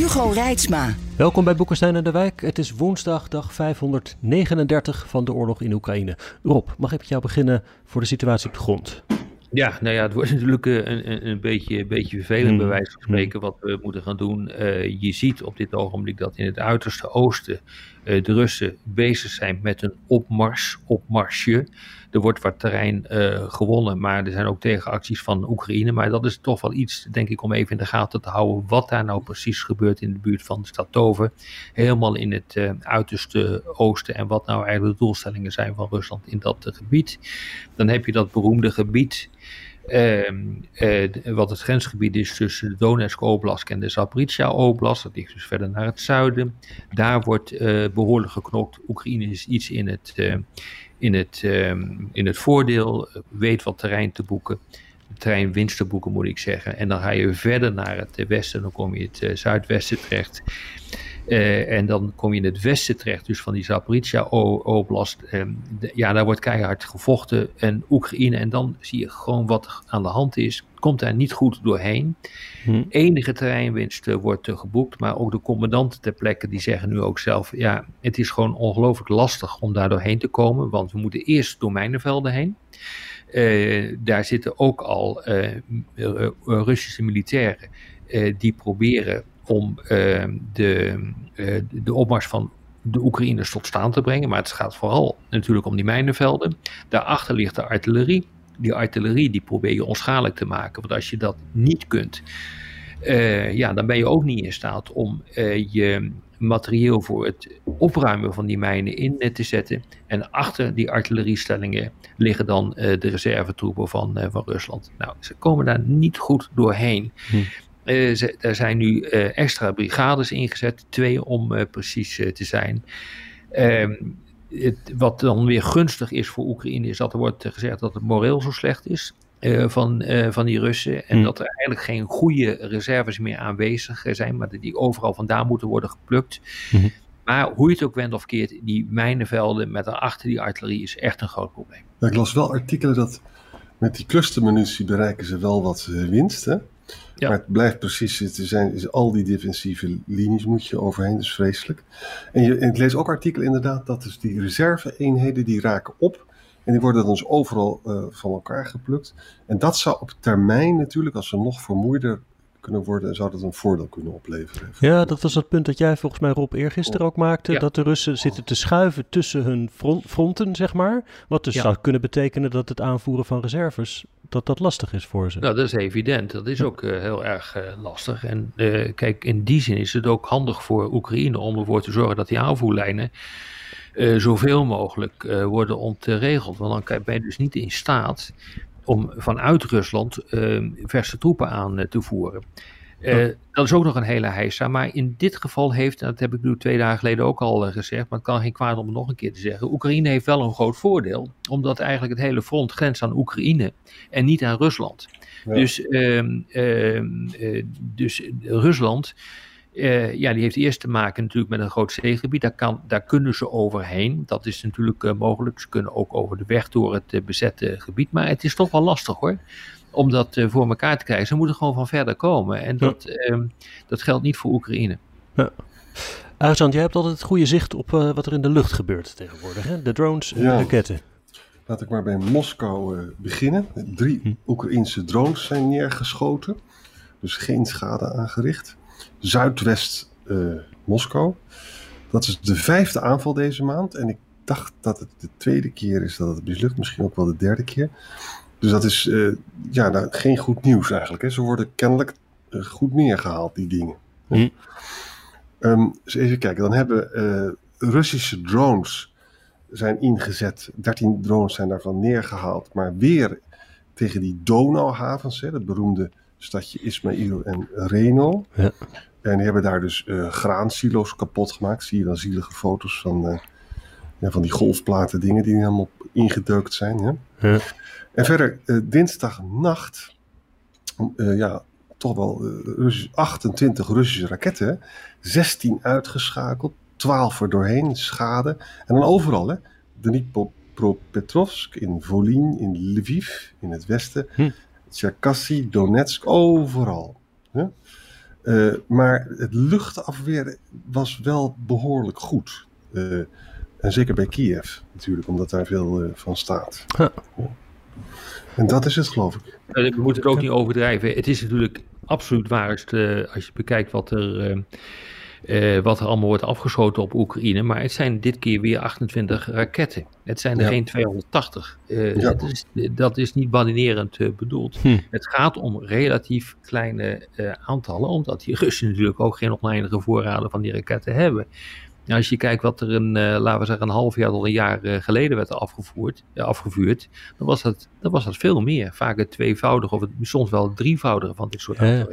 Hugo Reitsma. Welkom bij Boekenstein en de Wijk. Het is woensdag, dag 539 van de oorlog in Oekraïne. Rob, mag ik met jou beginnen voor de situatie op de grond? Ja, nou ja, het wordt natuurlijk eh, een, een, een beetje, een beetje vervelend Hmm. bij wijze van spreken wat we moeten gaan doen. Eh, je ziet op dit ogenblik dat in het uiterste oosten eh, de Russen bezig zijn met een opmars, opmarsje. Er wordt wat terrein gewonnen, maar er zijn ook tegenacties van Oekraïne. Maar dat is toch wel iets, denk ik, om even in de gaten te houden wat daar nou precies gebeurt in de buurt van de stad Tover. Helemaal in het uiterste oosten en wat nou eigenlijk de doelstellingen zijn van Rusland in dat gebied. Dan heb je dat beroemde gebied wat het grensgebied is tussen de Donetsk Oblast en de Zaporizhia Oblast, dat ligt dus verder naar het zuiden. Daar wordt eh, behoorlijk geknokt. Oekraïne is iets in het, eh, in het, ehm, in het voordeel, eh, weet wat terrein te boeken. Terrein winst te boeken moet ik zeggen. En dan ga je verder naar het eh, westen, dan kom je het eh, zuidwesten terecht. Eh, en dan kom je in het westen terecht, dus van die Zaporizhia O- Oblast. Ehm, ja, daar wordt keihard gevochten. En Oekraïne, en dan zie je gewoon wat er aan de hand is. Komt daar niet goed doorheen. Hm. Enige terreinwinst eh, wordt geboekt, maar ook de commandanten ter plekke die zeggen nu ook zelf: ja, het is gewoon ongelooflijk lastig om daar doorheen te komen, want we moeten eerst door mijnenvelden heen. Eh, daar zitten ook al Russische militairen die proberen om eh, de, eh, de opmars van de Oekraïners tot staan te brengen. Maar het gaat vooral natuurlijk om die mijnenvelden. Daarachter ligt de artillerie. Die artillerie die probeer je onschadelijk te maken. Want als je dat niet kunt, eh, ja, dan ben je ook niet in staat om eh, je materieel voor het opruimen van die mijnen in te zetten. En achter die artilleriestellingen liggen dan de reservetroepen van, van Rusland. Nou, ze komen daar niet goed doorheen. Hm. Eh, ze- er zijn nu eh, extra brigades ingezet, twee om eh, precies te zijn. Ehm, het, wat dan weer gunstig is voor Oekraïne is dat er wordt gezegd dat het moreel zo slecht is eh, van, eh, van die Russen. En Hmm. dat er eigenlijk geen goede reserves meer aanwezig zijn, maar dat die overal vandaan moeten worden geplukt. Mhm. Maar hoe je het ook wendt of keert, die mijnenvelden met daarachter die artillerie is echt een groot probleem. Ja, ik las wel artikelen dat met die clustermunitie bereiken ze wel wat winst. Hè? Ja. Maar het blijft precies, het zijn is al die defensieve linies moet je overheen, dat is vreselijk. En, je, en ik lees ook artikelen inderdaad dat dus die reserve-eenheden die raken op. En die worden dan dus overal eh, van elkaar geplukt. En dat zou op termijn natuurlijk, als ze nog vermoeider kunnen worden, zou dat een voordeel kunnen opleveren. Ja, dat was het punt dat jij volgens mij Rob eergisteren ook maakte. Ja. Dat de Russen zitten te schuiven tussen hun front- fronten, zeg maar. Wat dus Ja. zou kunnen betekenen dat het aanvoeren van reserves, dat dat lastig is voor ze. Nou, dat is evident. Dat is ook eh, heel erg eh, lastig. En eh, kijk, in die zin is het ook handig voor Oekraïne om ervoor te zorgen dat die aanvoerlijnen zoveel mogelijk worden ontregeld. Want dan kan- ben je dus niet in staat om vanuit Rusland verse troepen aan te voeren. Eh, Dat is ook nog een hele heisa. Maar in dit geval heeft, en dat heb ik nu twee dagen geleden ook al eh, gezegd, maar het kan geen kwaad om het nog een keer te zeggen. Oekraïne heeft wel een groot voordeel, omdat eigenlijk het hele front grenst aan Oekraïne en niet aan Rusland. Ja. Dus, ehm, ehm, eh, dus Rusland, ja, die heeft eerst te maken natuurlijk met een groot zeegebied. Daar, kan, daar kunnen ze overheen. Dat is natuurlijk mogelijk. Ze kunnen ook over de weg door het bezette gebied. Maar het is toch wel lastig hoor. Om dat eh, voor elkaar te krijgen. Ze moeten gewoon van verder komen. En Ja. dat, ehm, dat geldt niet voor Oekraïne. Arjan, jij hebt altijd het goede zicht op eh, wat er in de lucht gebeurt tegenwoordig. Hè? De drones en Ja. de raketten. Laat ik maar bij Moskou eh, beginnen. Drie Hm. Oekraïnse drones zijn neergeschoten. Dus geen schade aangericht. Zuidwest eh, Moskou. Dat is de vijfde aanval deze maand. En ik dacht dat het de tweede keer is dat het mislukt. Misschien ook wel de derde keer. Dus dat is eh, ja, nou, geen goed nieuws eigenlijk. Hè. Ze worden kennelijk eh, goed neergehaald, die dingen. Eens even kijken. Dan hebben eh, Russische drones zijn ingezet. 13 drones zijn daarvan neergehaald. Maar weer tegen die Donauhavens, hè, dat beroemde stadje Ismail en Reno. Ja. En die hebben daar dus graansilo's kapot gemaakt. Zie je dan zielige foto's van, ja, van die golfplaten dingen die helemaal ingedeukt zijn. Hè? Ja. En verder, uh, dinsdagnacht, ja, toch wel Russisch, 28 Russische raketten. 16 uitgeschakeld, 12 er doorheen, schade. En dan overal, hè. Dnipropetrovsk, in Volyn, in Lviv, in het westen. Hm. Donetsk, overal. Hè? Uh, maar het luchtafweer was wel behoorlijk goed. Uh, en zeker bij Kiev natuurlijk, omdat daar veel uh, van staat. Huh. En dat is het, geloof ik. We moeten het ook niet overdrijven. Het is natuurlijk absoluut waar als, als je bekijkt wat er, wat er allemaal wordt afgeschoten op Oekraïne. Maar het zijn dit keer weer 28 raketten. Het zijn er Ja. geen 280. Ja. dat, is, dat is niet badinerend eh, bedoeld. Hm. Het gaat om relatief kleine eh, aantallen, omdat die Russen natuurlijk ook geen oneindige voorraden van die raketten hebben. Nou, als je kijkt wat er een, eh, laten we zeggen, een half jaar tot een jaar eh, geleden werd afgevoerd, eh, afgevuurd, dan was, dat, dan was dat veel meer. Vaak het tweevoudige of het, soms wel het drievoudige van dit soort Ja,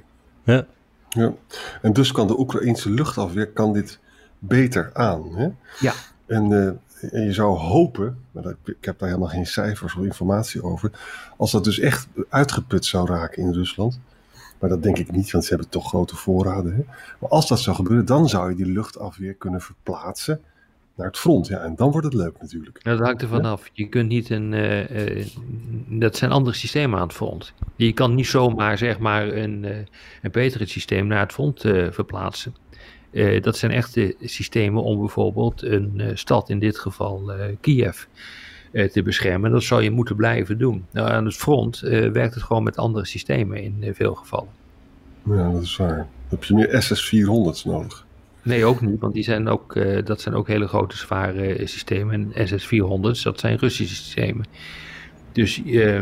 ja. Ja. En dus kan de Oekraïnse luchtafweer kan dit beter aan. Hè? Ja. En, eh, en je zou hopen, maar dat, ik heb daar helemaal geen cijfers of informatie over, als dat dus echt uitgeput zou raken in Rusland. Maar dat denk ik niet, want ze hebben toch grote voorraden. Hè? Maar als dat zou gebeuren, dan zou je die luchtafweer kunnen verplaatsen naar het front. Ja, en dan wordt het leuk natuurlijk. Dat hangt er vanaf. Je kunt niet een. eh, eh, dat zijn andere systemen aan het front. Je kan niet zomaar zeg maar een, eh een Patriot systeem naar het front verplaatsen. Dat zijn echte systemen om bijvoorbeeld een stad, in dit geval Kiev, te beschermen. Dat zou je moeten blijven doen. Nou, aan het front eh, werkt het gewoon met andere systemen in eh, veel gevallen. Ja, dat is waar. Dan heb je meer SS-400's nodig. Nee, ook niet, want die zijn ook, eh, dat zijn ook hele grote, zware eh, systemen. En SS-400's, dat zijn Russische systemen. Dus eh,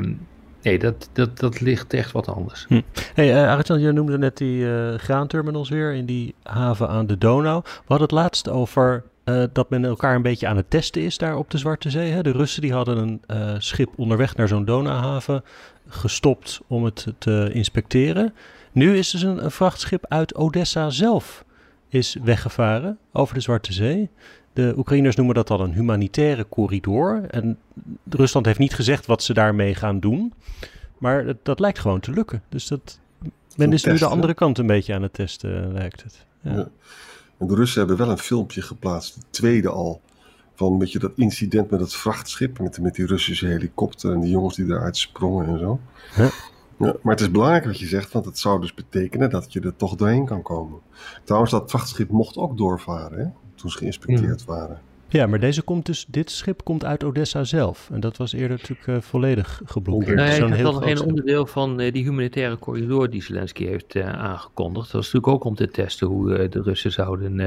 nee, dat, dat, dat ligt echt wat anders. Hey, uh, Arjan, je noemde net die eh, graanterminals weer in die haven aan de Donau. We hadden het laatst over eh, dat men elkaar een beetje aan het testen is daar op de Zwarte Zee. Hè? De Russen die hadden een eh, schip onderweg naar zo'n Donauhaven gestopt om het te inspecteren. Nu is dus een, een vrachtschip uit Odessa zelf is weggevaren over de Zwarte Zee. De Oekraïners noemen dat dan een humanitaire corridor. En Rusland heeft niet gezegd wat ze daarmee gaan doen. Maar dat, dat lijkt gewoon te lukken. Dus dat, men is nu de andere kant een beetje aan het testen, lijkt het. Ja. Ja. En de Russen hebben wel een filmpje geplaatst, de tweede al, van een beetje dat incident met het vrachtschip, met, met die Russische helikopter en die jongens die eruit sprongen en zo. Ja. Ja, maar het is belangrijk wat je zegt, want het zou dus betekenen dat je er toch doorheen kan komen. Trouwens, dat vrachtschip mocht ook doorvaren, hè, toen ze geïnspecteerd waren. Ja, maar deze komt dus, dit schip komt uit Odessa zelf. En dat was eerder natuurlijk eh, volledig geblokkeerd. Dus ik heel had nog een onderdeel van eh, die humanitaire corridor die Zelensky heeft eh, aangekondigd. Dat was natuurlijk ook om te testen hoe de Russen zouden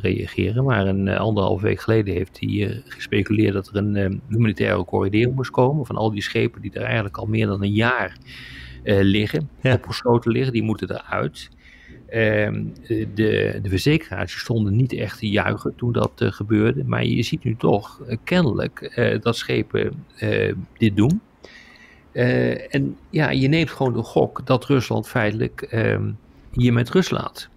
reageren. Maar een anderhalf week geleden heeft hij gespeculeerd dat er een humanitaire corridor moest komen. Van al die schepen die er eigenlijk al meer dan een jaar liggen, Ja. opgesloten liggen, die moeten eruit. Ehm, de, de verzekeraars stonden niet echt te juichen toen dat eh, gebeurde. Maar je ziet nu toch eh, kennelijk eh, dat schepen dit doen. En ja, je neemt gewoon de gok dat Rusland feitelijk ehm, hier met rust laat.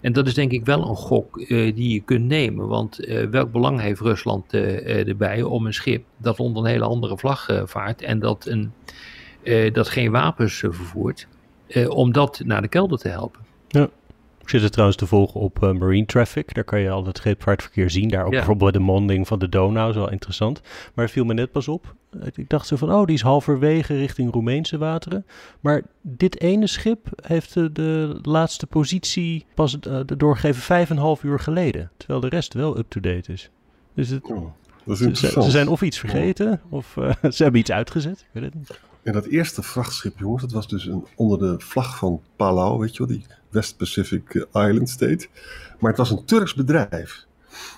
En dat is denk ik wel een gok die je kunt nemen. Want welk belang heeft Rusland erbij om een schip dat onder een hele andere vlag vaart en dat, een, dat geen wapens vervoert, om dat naar de kelder te helpen? Ik zit het trouwens te volgen op eh, Marine Traffic. Daar kan je al het scheepvaartverkeer zien. Daar ook Ja. bijvoorbeeld de monding van de Donau. is wel interessant. Maar het viel me net pas op. Ik dacht zo van, oh, die is halverwege richting Roemeense wateren. Maar dit ene schip heeft de, de laatste positie pas eh, doorgegeven vijf en een half uur geleden. Terwijl de rest wel up-to-date is. Dus het, Oh, dat is ze, interessant. ze zijn of iets vergeten, of eh, ze hebben iets uitgezet. Ik weet het niet. En dat eerste vrachtschip, jongens, dat was dus een, onder de vlag van Palau, weet je wel, die West Pacific eh, Island State. Maar het was een Turks bedrijf.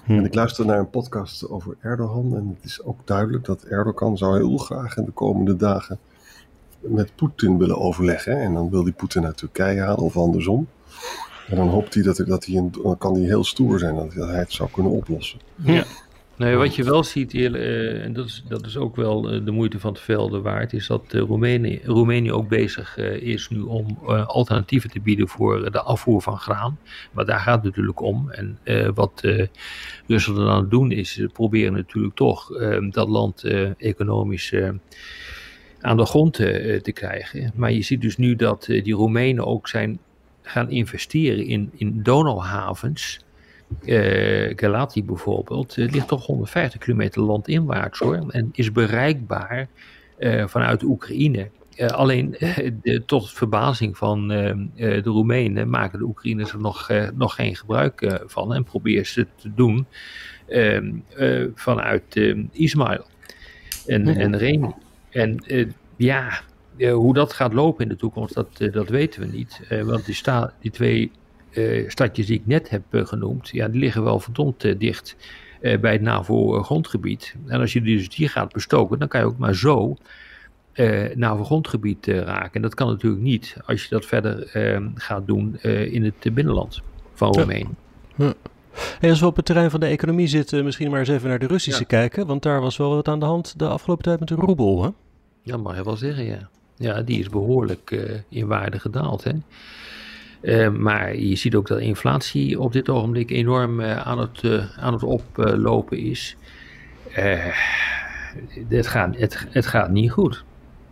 Hm. En ik luisterde naar een podcast over Erdogan en het is ook duidelijk dat Erdogan zou heel graag in de komende dagen met Poetin willen overleggen. En dan wil hij Poetin naar Turkije halen of andersom. En dan hoopt hij dat, er- dat hij een, dan kan hij heel stoer zijn dat hij het zou kunnen oplossen. Ja. Nee, wat je wel ziet, uh, en dat is, dat is ook wel uh, de moeite van het velden waard, is dat uh, Roemenië, Roemenië ook bezig is nu om alternatieven te bieden voor de afvoer van graan. Maar daar gaat het natuurlijk om. En wat Rusland dan aan het doen is, ze proberen natuurlijk toch dat land economisch aan de grond te krijgen. Maar je ziet dus nu dat die Roemenen ook zijn gaan investeren in, in Donauhavens uh, Galati bijvoorbeeld, uh, ligt toch 150 kilometer landinwaarts hoor. En is bereikbaar uh, vanuit Oekraïne. alleen de, tot verbazing van de Roemenen maken de Oekraïners er nog, nog geen gebruik van. En proberen ze te doen ehm, vanuit Ismail en, en Remi. En ja, hoe dat gaat lopen in de toekomst, dat, dat weten we niet. want die, sta, die twee uh, stadjes die ik net heb uh, genoemd, ja, die liggen wel verdomd uh, dicht bij het NAVO-grondgebied. En als je dus die gaat bestoken, dan kan je ook maar zo NAVO-grondgebied raken. En dat kan natuurlijk niet als je dat verder gaat doen in het binnenland van Roemenië. Ja. Ja. als we op het terrein van de economie zitten, misschien maar eens even naar de Russische ja. kijken. Want daar was wel wat aan de hand de afgelopen tijd met de roebel, hè? Ja, mag je wel zeggen, ja. Ja, die is behoorlijk in waarde gedaald, hè. Uh, maar je ziet ook dat inflatie op dit ogenblik enorm uh, aan, het, uh, aan het oplopen is. het, gaat, het, het gaat niet goed.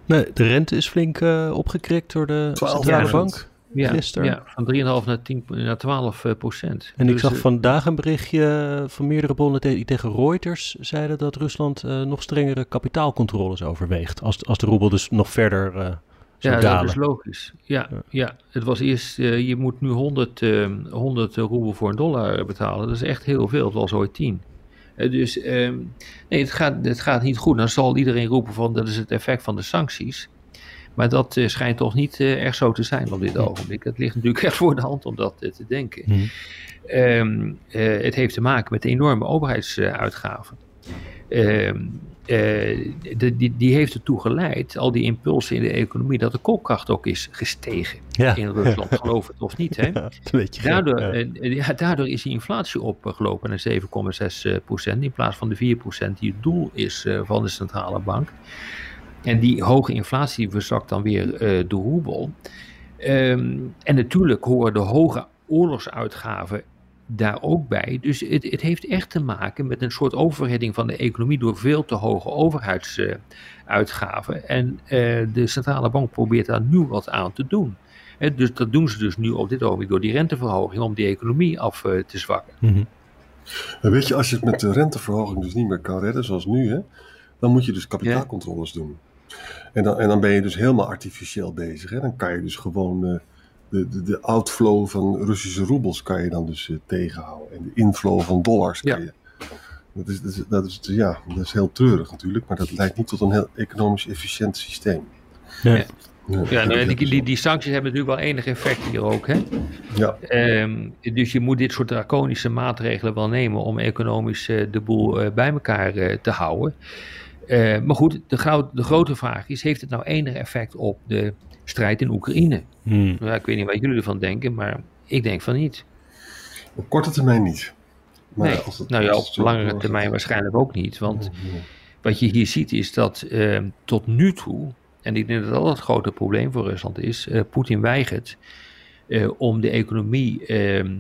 Nee, de rente is flink opgekrikt door de centrale bank. Ja, gisteren. ja, van 3,5 naar, 10, naar 12 procent. En dus ik zag vandaag een berichtje van meerdere bronnen die tegen Reuters zeiden dat Rusland nog strengere kapitaalcontroles overweegt. Als, als de roebel dus nog verder ja, dat is logisch. Ja, ja. het was eerst, uh, je moet nu 100, uh, 100 roebel voor een dollar betalen. Dat is echt heel veel, het was ooit 10. Uh, dus uh, nee, het gaat, het gaat niet goed. Dan zal iedereen roepen van dat is het effect van de sancties. Maar dat uh, schijnt toch niet echt zo te zijn op dit ogenblik. Het ligt natuurlijk echt voor de hand om dat te denken. Mm. Um, het heeft te maken met enorme overheidsuitgaven. Ehm, uh, die, die heeft ertoe geleid, al die impulsen in de economie, dat de koopkracht ook is gestegen in Rusland, geloof het of niet. Hè? Ja, daardoor, uh, ja, daardoor is die inflatie opgelopen naar 7,6 procent, in plaats van de 4 procent die het doel is van de centrale bank. En die hoge inflatie verzakt dan weer de roebel. Um, en natuurlijk horen de hoge oorlogsuitgaven daar ook bij. Dus het, het, heeft echt te maken met een soort overhedding van de economie door veel te hoge overheidsuitgaven. en uh, de centrale bank probeert daar nu wat aan te doen. dus dat doen ze dus nu op dit ogenblik door die renteverhoging om die economie af uh, te zwakken. Mm -hmm. Weet je, als je het met de renteverhoging dus niet meer kan redden, zoals nu, hè, dan moet je dus kapitaalcontroles doen. En dan, en dan ben je dus helemaal artificieel bezig. Hè. Dan kan je dus gewoon uh, de, de, de, outflow van Russische roebels kan je dan dus uh, tegenhouden. En de inflow van dollars kan ja. je. Dat is, dat, is, dat, is, ja, dat is heel treurig natuurlijk, maar dat leidt niet tot een heel economisch efficiënt systeem. Ja. ja. Ja, nou, die, die, die, sancties hebben natuurlijk wel enig effect hier ook. Hè? Ja. Um, dus je moet dit soort draconische maatregelen wel nemen om economisch uh, de boel uh, bij elkaar uh, te houden. maar goed, de, de, grote vraag is: heeft het nou enig effect op de strijd in Oekraïne. Hmm. Ja, ik weet niet wat jullie ervan denken, maar ik denk van niet. Op korte termijn niet. Maar nee, als het, nou ja, op langere termijn waarschijnlijk ook niet. Want hmm. wat je hier ziet is dat uh, tot nu toe, en ik denk dat dat het grote probleem voor Rusland is, uh, Poetin weigert uh, om de economie ehm,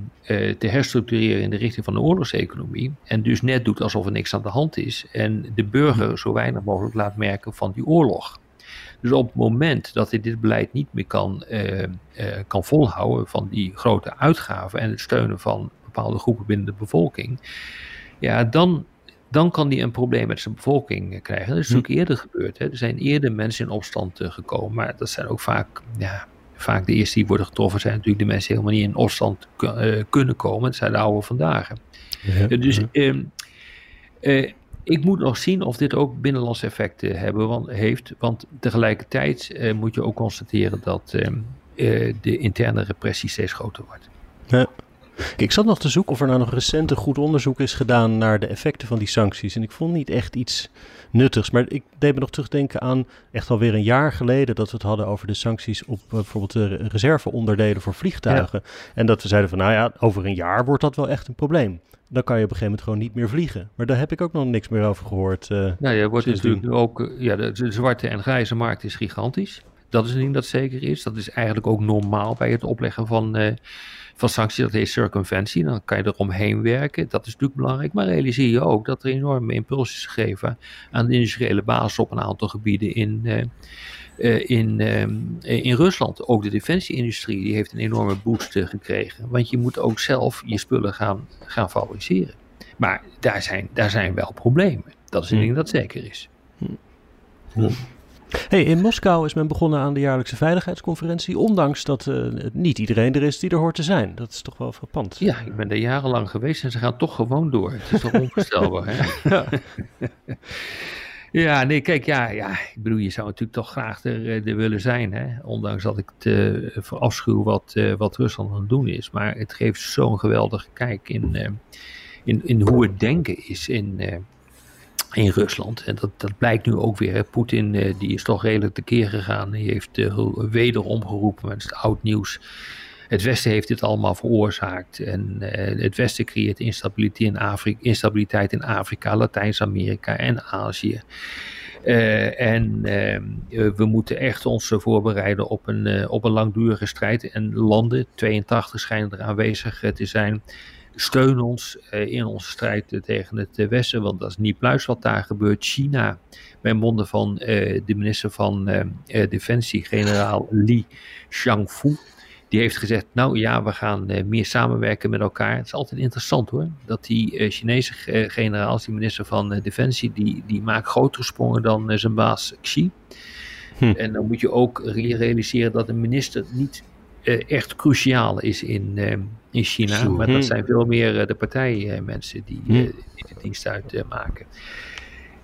te herstructureren in de richting van de oorlogseconomie. En dus net doet alsof er niks aan de hand is. En de burger zo weinig mogelijk laat merken van die oorlog. Dus op het moment dat hij dit beleid niet meer kan, uh, uh, kan volhouden van die grote uitgaven en het steunen van bepaalde groepen binnen de bevolking, ja, dan, dan kan hij een probleem met zijn bevolking krijgen. Dat is hm. natuurlijk eerder gebeurd. Hè. Er zijn eerder mensen in opstand uh, gekomen, maar dat zijn ook vaak, ja, vaak de eerste die worden getroffen, zijn natuurlijk de mensen die helemaal niet in opstand kunnen komen. Dat zijn de oude vandaag. Ja, dus uh, ik moet nog zien of dit ook binnenlandse effecten hebben, want, heeft. Want tegelijkertijd eh, moet je ook constateren dat ehm, eh, de interne repressie steeds groter wordt. Ja. Ik zat nog te zoeken of er nou nog recent een goed onderzoek is gedaan naar de effecten van die sancties. En ik vond niet echt iets nuttigs. Maar ik deed me nog terugdenken aan echt alweer een jaar geleden dat we het hadden over de sancties op bijvoorbeeld de reserveonderdelen voor vliegtuigen. En dat we zeiden van nou ja, over een jaar wordt dat wel echt een probleem. Dan kan je op een gegeven moment gewoon niet meer vliegen. Maar daar heb ik ook nog niks meer over gehoord. Uh, nou ja, wordt natuurlijk nu ook. Uh, ja, de, de zwarte en grijze markt is gigantisch. Dat is een ding dat zeker is. Dat is eigenlijk ook normaal bij het opleggen van, uh, van sancties. Dat heet circumventie. Dan kan je eromheen werken. Dat is natuurlijk belangrijk. Maar realiseer je ook dat er enorme impuls is gegeven aan de industriële basis op een aantal gebieden in, uh, uh, in, in Rusland. Ook de defensieindustrie die heeft een enorme boost gekregen. Want je moet ook zelf je spullen gaan, gaan fabriceren. Maar daar zijn, daar zijn wel problemen. Dat is een ding dat zeker is. Ja. Hey, in Moskou is men begonnen aan de jaarlijkse veiligheidsconferentie, ondanks dat uh, niet iedereen er is die er hoort te zijn. Dat is toch wel frappant. Ja, ik ben er jarenlang geweest en ze gaan toch gewoon door. Het is toch onvoorstelbaar, hè? Ja. ja, nee, kijk, ja, ja, ik bedoel, je zou natuurlijk toch graag er, er willen zijn, hè? Ondanks dat ik het uh, verafschuw wat, uh, wat Rusland aan het doen is. Maar het geeft zo'n geweldige kijk in, in, in hoe het denken is in in Rusland. En dat, dat blijkt nu ook weer. Poetin uh, die is toch redelijk tekeer gegaan. Die heeft uh, wederom geroepen, is oud nieuws. Het Westen heeft dit allemaal veroorzaakt. En uh, het Westen creëert instabiliteit in Afrika, instabiliteit in Afrika Latijns-Amerika en Azië. en we moeten echt ons voorbereiden op een, op een langdurige strijd. En landen, 82 schijnen er aanwezig te zijn steun ons uh, in onze strijd tegen het uh, Westen, want dat is niet pluis wat daar gebeurt. China, bij monden van uh, de minister van Defensie, generaal Li Shangfu, die heeft gezegd, nou ja, we gaan meer samenwerken met elkaar. Het is altijd interessant hoor, dat die Chinese generaal, die minister van Defensie, die, die maakt grotere sprongen dan zijn baas Xi. Hm. En dan moet je ook realiseren dat een minister niet echt cruciaal is in, in China. Maar dat zijn veel meer uh, de partijmensen die, uh, die de dienst uitmaken.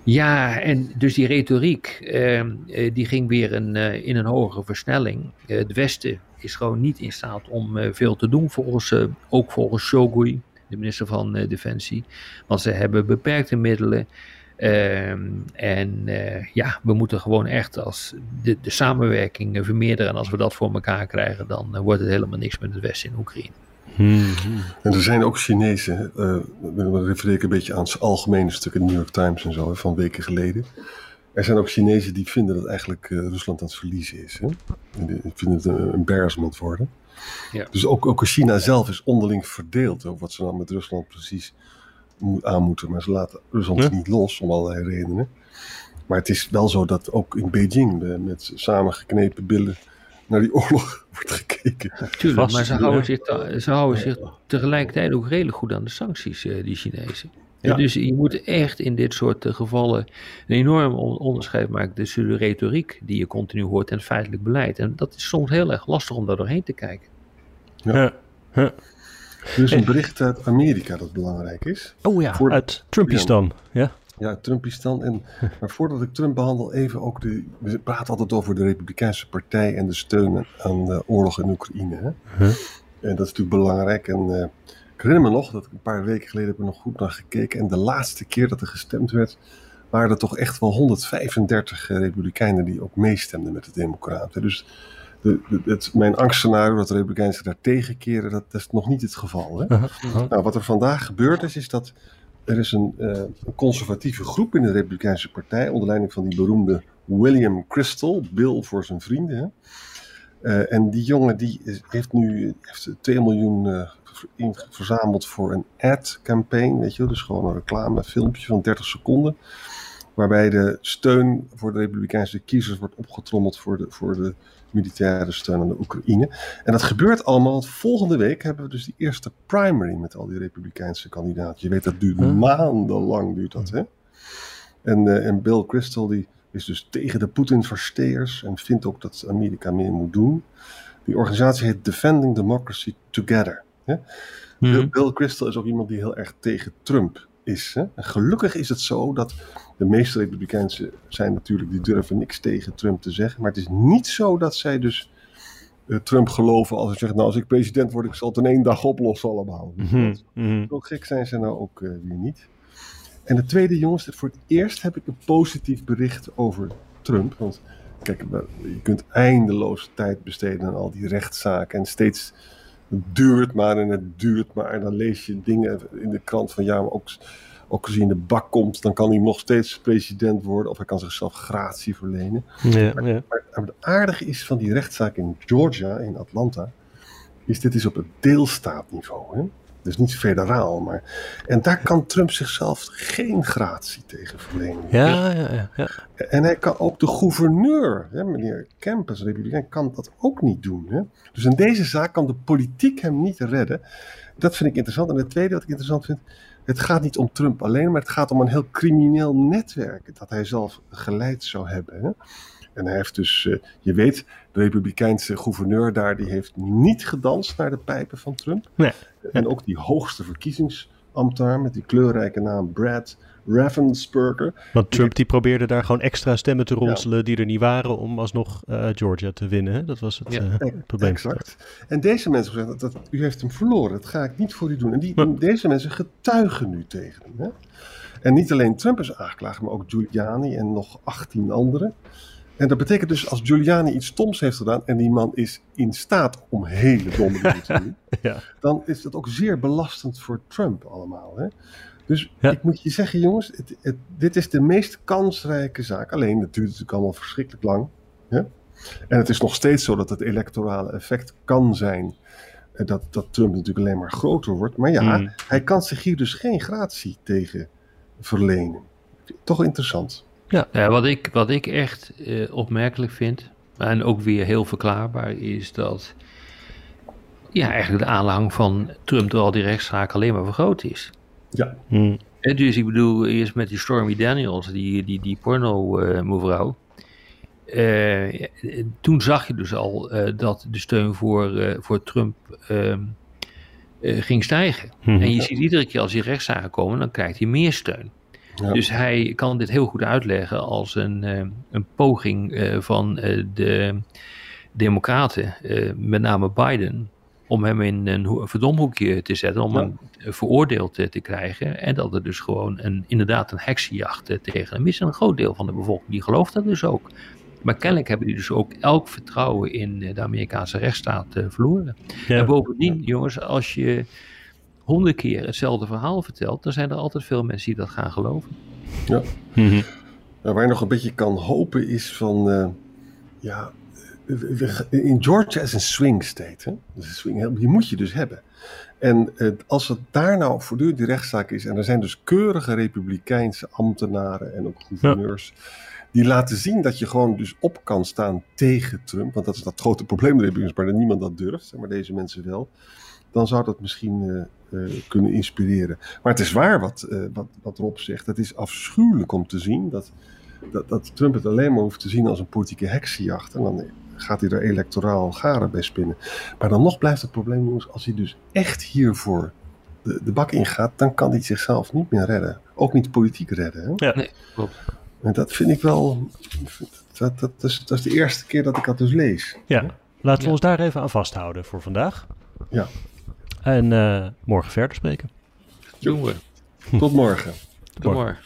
Ja, en dus die retoriek, ehm, die ging weer een, in een hogere versnelling. het Westen is gewoon niet in staat om veel te doen, volgens, ook volgens Shogui, de minister van Defensie. Want ze hebben beperkte middelen. Uh, en uh, ja, we moeten gewoon echt als de, de samenwerking vermeerderen. En als we dat voor elkaar krijgen, dan uh, wordt het helemaal niks met het Westen in Oekraïne. Hmm. En er zijn ook Chinezen, uh, dan refereer ik een beetje aan het algemene stuk in de New York Times en zo, van weken geleden. Er zijn ook Chinezen die vinden dat eigenlijk uh, Rusland aan het verliezen is. Hè? En die vinden het een embarrassment worden. Ja. Dus ook, ook China zelf is onderling verdeeld over wat ze dan met Rusland precies aan moeten. Maar ze laten Rusland ja. niet los om allerlei redenen. Maar het is wel zo dat ook in Beijing met samengeknepen billen naar die oorlog wordt gekeken. Tuurlijk, maar ze houden, zich, ze houden zich tegelijkertijd ook redelijk goed aan de sancties, die Chinezen. Ja. Dus je moet echt in dit soort gevallen een enorm onderscheid maken tussen de retoriek die je continu hoort en feitelijk beleid. En dat is soms heel erg lastig om daar doorheen te kijken. Ja. ja. Er is een bericht uit Amerika dat belangrijk is. Oh ja, Voor... uit Trumpistan. Ja. Ja, Trumpistan. En, maar voordat ik Trump behandel, even ook de. We praten altijd over de Republikeinse Partij en de steun aan de oorlog in Oekraïne. Hè? Huh? En dat is natuurlijk belangrijk. En uh, ik herinner me nog dat ik een paar weken geleden heb er nog goed naar gekeken. En de laatste keer dat er gestemd werd, waren er toch echt wel 135 Republikeinen die ook meestemden met de Democraten. Dus de, de, het, mijn angstscenario dat de Republikeinen zich daar tegenkeren, dat, dat, is nog niet het geval. Hè? Uh -huh. Nou, wat er vandaag gebeurd is, is dat er is een, uh, een, conservatieve groep in de Republikeinse Partij, onder leiding van die beroemde William Crystal, Bill voor zijn vrienden. Uh, en die jongen die is, heeft nu heeft 2 miljoen uh, verzameld voor een ad-campaign, weet je dus gewoon een reclamefilmpje van 30 seconden, waarbij de steun voor de Republikeinse kiezers wordt opgetrommeld voor de, voor de militaire steun aan de Oekraïne. En dat gebeurt allemaal, want volgende week hebben we dus die eerste primary met al die Republikeinse kandidaten. Je weet, dat duurt maandenlang, duurt dat, hè? En, uh, en Bill Crystal, die is dus tegen de Poetin-versteers en vindt ook dat Amerika meer moet doen. Die organisatie heet Defending Democracy Together. Hè? Hmm. Bill, Bill Crystal is ook iemand die heel erg tegen Trump is. Hè? En gelukkig is het zo dat de meeste Republikeinen zijn natuurlijk, die durven niks tegen Trump te zeggen. Maar het is niet zo dat zij dus eh, Trump geloven als hij zegt, nou als ik president word, ik zal het in één dag oplossen allemaal. Mhm, mhm. Zo gek zijn ze nou ook eh, weer niet. En de tweede jongens, voor het eerst heb ik een positief bericht over Trump. Want kijk, je kunt eindeloos tijd besteden aan al die rechtszaken. En steeds, duurt maar en het duurt maar. En dan lees je dingen in de krant van ja, maar ook, ook als hij in de bak komt, dan kan hij nog steeds president worden. Of hij kan zichzelf gratie verlenen. Ja, ja. Maar, maar het aardige is van die rechtszaak in Georgia, in Atlanta, is dit is op het deelstaatniveau. Hè? Dus niet federaal, maar. En daar kan Trump zichzelf geen gratie tegen verlenen. Ja, ja, ja, ja. En hij kan ook de gouverneur, hè, meneer Kemp als republikein, kan dat ook niet doen. Hè? Dus in deze zaak kan de politiek hem niet redden. Dat vind ik interessant. En het tweede wat ik interessant vind, het gaat niet om Trump alleen, maar het gaat om een heel crimineel netwerk dat hij zelf geleid zou hebben. Hè? En hij heeft dus, eh, je weet, de republikeinse gouverneur daar, die heeft niet gedanst naar de pijpen van Trump. Nee. En ook die hoogste verkiezingsambtenaar met die kleurrijke naam Brad Raffensperger. Want Trump die probeerde daar gewoon extra stemmen te ronselen die er niet waren om alsnog eh, Georgia te winnen. Hè? Dat was het Ja, eh, probleem. Exact. En deze mensen zeggen dat, dat u heeft hem verloren. Dat ga ik niet voor u doen. En die, deze mensen getuigen nu tegen hem. Hè? En niet alleen Trump is aangeklaagd, maar ook Giuliani en nog 18 anderen. En dat betekent dus als Giuliani iets stoms heeft gedaan en die man is in staat om hele domme dingen te doen, Ja. dan is dat ook zeer belastend voor Trump allemaal. Hè? Dus Ja. ik moet je zeggen, jongens, het, het- dit is de meest kansrijke zaak. Alleen, het duurt natuurlijk allemaal verschrikkelijk lang. Hè? En het is nog steeds zo dat het electorale effect kan zijn eh, dat, dat Trump natuurlijk alleen maar groter wordt. Maar ja, Mm. hij kan zich hier dus geen gratie tegen verlenen. Toch interessant. Ja, wat, ik, wat ik echt eh, opmerkelijk vind, en ook weer heel verklaarbaar, is dat ja, eigenlijk de aanhang van Trump door al die rechtszaken alleen maar vergroot is. Ja, Hm. Eh, Dus ik bedoel, eerst met die Stormy Daniels, die, die, die porno-mevrouw. Eh, toen zag je dus al eh, dat de steun voor, eh, voor Trump ehm, eh, ging stijgen. Mhm. En je ziet iedere keer als die rechtszaken komen, dan krijgt hij meer steun. Ja. Dus hij kan dit heel goed uitleggen als een, eh, een poging eh, van eh, de Democraten, met name Biden, om hem in een ho- verdomhoekje te zetten, om Ja. hem veroordeeld te krijgen. En dat er dus gewoon een, inderdaad een heksenjacht tegen hem is. En een groot deel van de bevolking die gelooft dat dus ook. Maar kennelijk hebben die dus ook elk vertrouwen in de Amerikaanse rechtsstaat verloren. Ja. En bovendien, jongens, als je honderd keer hetzelfde verhaal vertelt, dan zijn er altijd veel mensen die dat gaan geloven. Mhm. Nou, waar je nog een beetje kan hopen is van, eh, ja, eh, in Georgia is een swing state. Hè? Dus een swing, die moet je dus hebben. En eh, als het daar nou voortdurend die rechtszaak is, en er zijn dus keurige republikeinse ambtenaren en ook gouverneurs, die laten zien dat je gewoon dus op kan staan tegen Trump, want dat is dat grote probleem in de Republikeins Partij, dat niemand dat durft, maar deze mensen wel, dan zou dat misschien eh, eh, kunnen inspireren. Maar het is waar wat, eh, wat, wat Rob zegt, het is afschuwelijk om te zien dat, dat, dat Trump het alleen maar hoeft te zien als een politieke heksenjacht, en dan gaat hij er electoraal garen bij spinnen. Maar dan nog blijft het probleem, jongens, als hij dus echt hiervoor de, de bak ingaat, dan kan hij zichzelf niet meer redden. Ook niet politiek redden. Hè? Ja. Nee, klopt. En dat vind ik wel. Dat, dat, is, dat is de eerste keer dat ik dat dus lees. Ja, laten we Ja. ons daar even aan vasthouden voor vandaag. Ja. En eh, morgen verder spreken. Doen we. Tot morgen. Tot morgen.